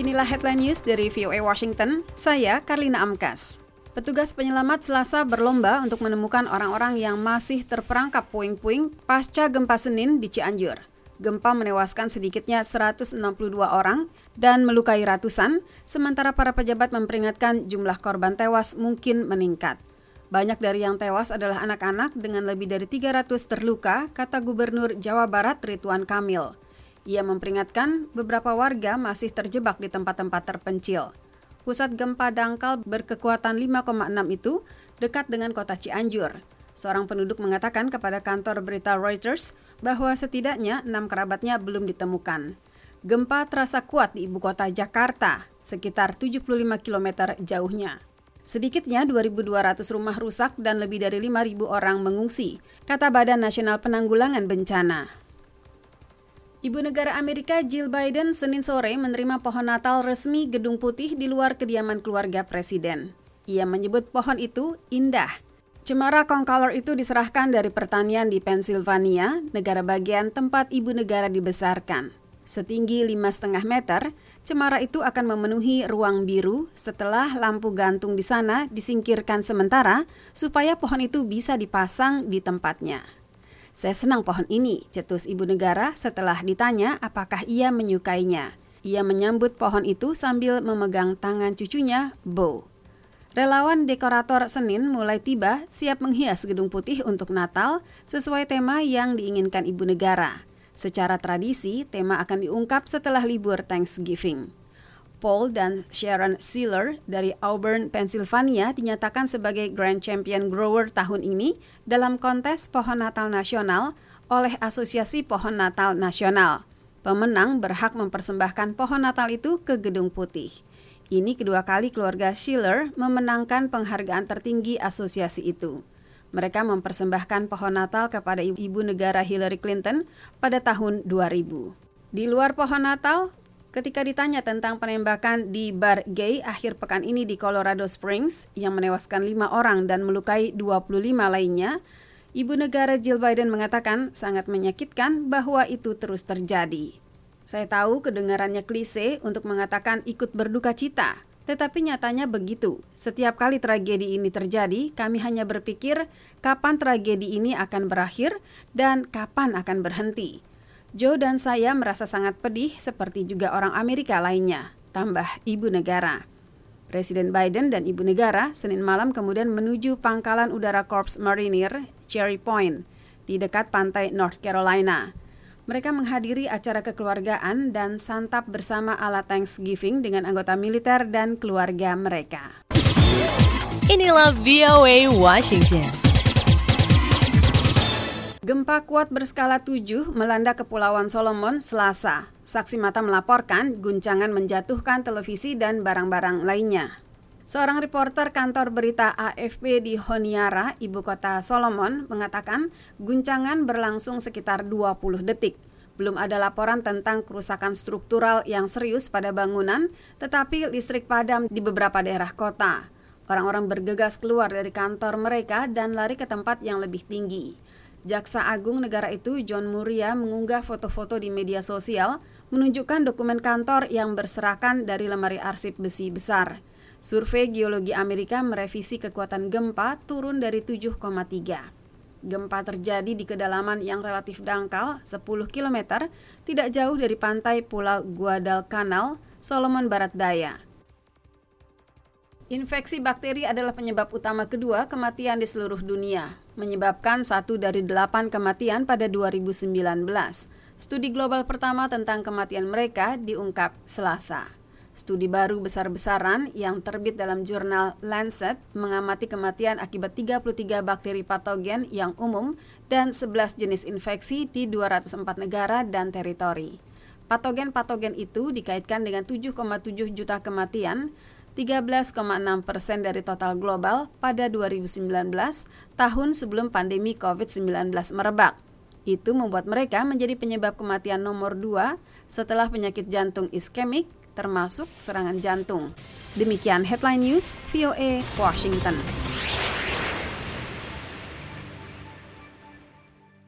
Inilah headline news dari VOA Washington. Saya Karlina Amkas. Petugas penyelamat Selasa berlomba untuk menemukan orang-orang yang masih terperangkap puing-puing pasca gempa Senin di Cianjur. Gempa menewaskan sedikitnya 162 orang dan melukai ratusan, sementara para pejabat memperingatkan jumlah korban tewas mungkin meningkat. Banyak dari yang tewas adalah anak-anak dengan lebih dari 300 terluka, kata Gubernur Jawa Barat Ridwan Kamil. Ia memperingatkan beberapa warga masih terjebak di tempat-tempat terpencil. Pusat gempa dangkal berkekuatan 5,6 itu dekat dengan kota Cianjur. Seorang penduduk mengatakan kepada kantor berita Reuters bahwa setidaknya enam kerabatnya belum ditemukan. Gempa terasa kuat di ibu kota Jakarta, sekitar 75 km jauhnya. Sedikitnya 2.200 rumah rusak dan lebih dari 5.000 orang mengungsi, kata Badan Nasional Penanggulangan Bencana. Ibu negara Amerika Jill Biden Senin sore menerima pohon Natal resmi Gedung Putih di luar kediaman keluarga presiden. Ia menyebut pohon itu indah. Cemara concolor itu diserahkan dari pertanian di Pennsylvania, negara bagian tempat ibu negara dibesarkan. Setinggi 5,5 meter, cemara itu akan memenuhi ruang biru setelah lampu gantung di sana disingkirkan sementara supaya pohon itu bisa dipasang di tempatnya. Saya senang pohon ini, cetus ibu negara setelah ditanya apakah ia menyukainya. Ia menyambut pohon itu sambil memegang tangan cucunya, Bo. Relawan dekorator Senin mulai tiba siap menghias gedung putih untuk Natal sesuai tema yang diinginkan ibu negara. Secara tradisi, tema akan diungkap setelah libur Thanksgiving. Paul dan Sharon Sealer dari Auburn, Pennsylvania dinyatakan sebagai Grand Champion Grower tahun ini dalam kontes pohon Natal nasional oleh Asosiasi Pohon Natal Nasional. Pemenang berhak mempersembahkan pohon Natal itu ke Gedung Putih. Ini kedua kali keluarga Schiller memenangkan penghargaan tertinggi asosiasi itu. Mereka mempersembahkan pohon Natal kepada ibu negara Hillary Clinton pada tahun 2000. Di luar pohon Natal, ketika ditanya tentang penembakan di bar gay akhir pekan ini di Colorado Springs yang menewaskan lima orang dan melukai 25 lainnya, Ibu negara Jill Biden mengatakan sangat menyakitkan bahwa itu terus terjadi. Saya tahu kedengarannya klise untuk mengatakan ikut berduka cita, tetapi nyatanya begitu. Setiap kali tragedi ini terjadi, kami hanya berpikir kapan tragedi ini akan berakhir dan kapan akan berhenti. Joe dan saya merasa sangat pedih seperti juga orang Amerika lainnya, tambah ibu negara. Presiden Biden dan ibu negara Senin malam kemudian menuju pangkalan udara Corps Mariner Cherry Point di dekat pantai North Carolina. Mereka menghadiri acara kekeluargaan dan santap bersama ala Thanksgiving dengan anggota militer dan keluarga mereka. Inilah VOA Washington. Gempa kuat berskala 7 melanda Kepulauan Solomon Selasa. Saksi mata melaporkan guncangan menjatuhkan televisi dan barang-barang lainnya. Seorang reporter kantor berita AFP di Honiara, ibu kota Solomon, mengatakan guncangan berlangsung sekitar 20 detik. Belum ada laporan tentang kerusakan struktural yang serius pada bangunan, tetapi listrik padam di beberapa daerah kota. Orang-orang bergegas keluar dari kantor mereka dan lari ke tempat yang lebih tinggi. Jaksa Agung negara itu John Muria mengunggah foto-foto di media sosial menunjukkan dokumen kantor yang berserakan dari lemari arsip besi besar. Survei Geologi Amerika merevisi kekuatan gempa turun dari 7,3. Gempa terjadi di kedalaman yang relatif dangkal, 10 km, tidak jauh dari pantai Pulau Guadalcanal, Solomon Barat Daya. Infeksi bakteri adalah penyebab utama kedua kematian di seluruh dunia, menyebabkan satu dari delapan kematian pada 2019. Studi global pertama tentang kematian mereka diungkap Selasa. Studi baru besar-besaran yang terbit dalam jurnal Lancet mengamati kematian akibat 33 bakteri patogen yang umum dan 11 jenis infeksi di 204 negara dan teritori. Patogen-patogen itu dikaitkan dengan 7,7 juta kematian 13,6 persen dari total global pada 2019, tahun sebelum pandemi COVID-19 merebak. Itu membuat mereka menjadi penyebab kematian nomor dua setelah penyakit jantung iskemik, termasuk serangan jantung. Demikian headline news VOA Washington.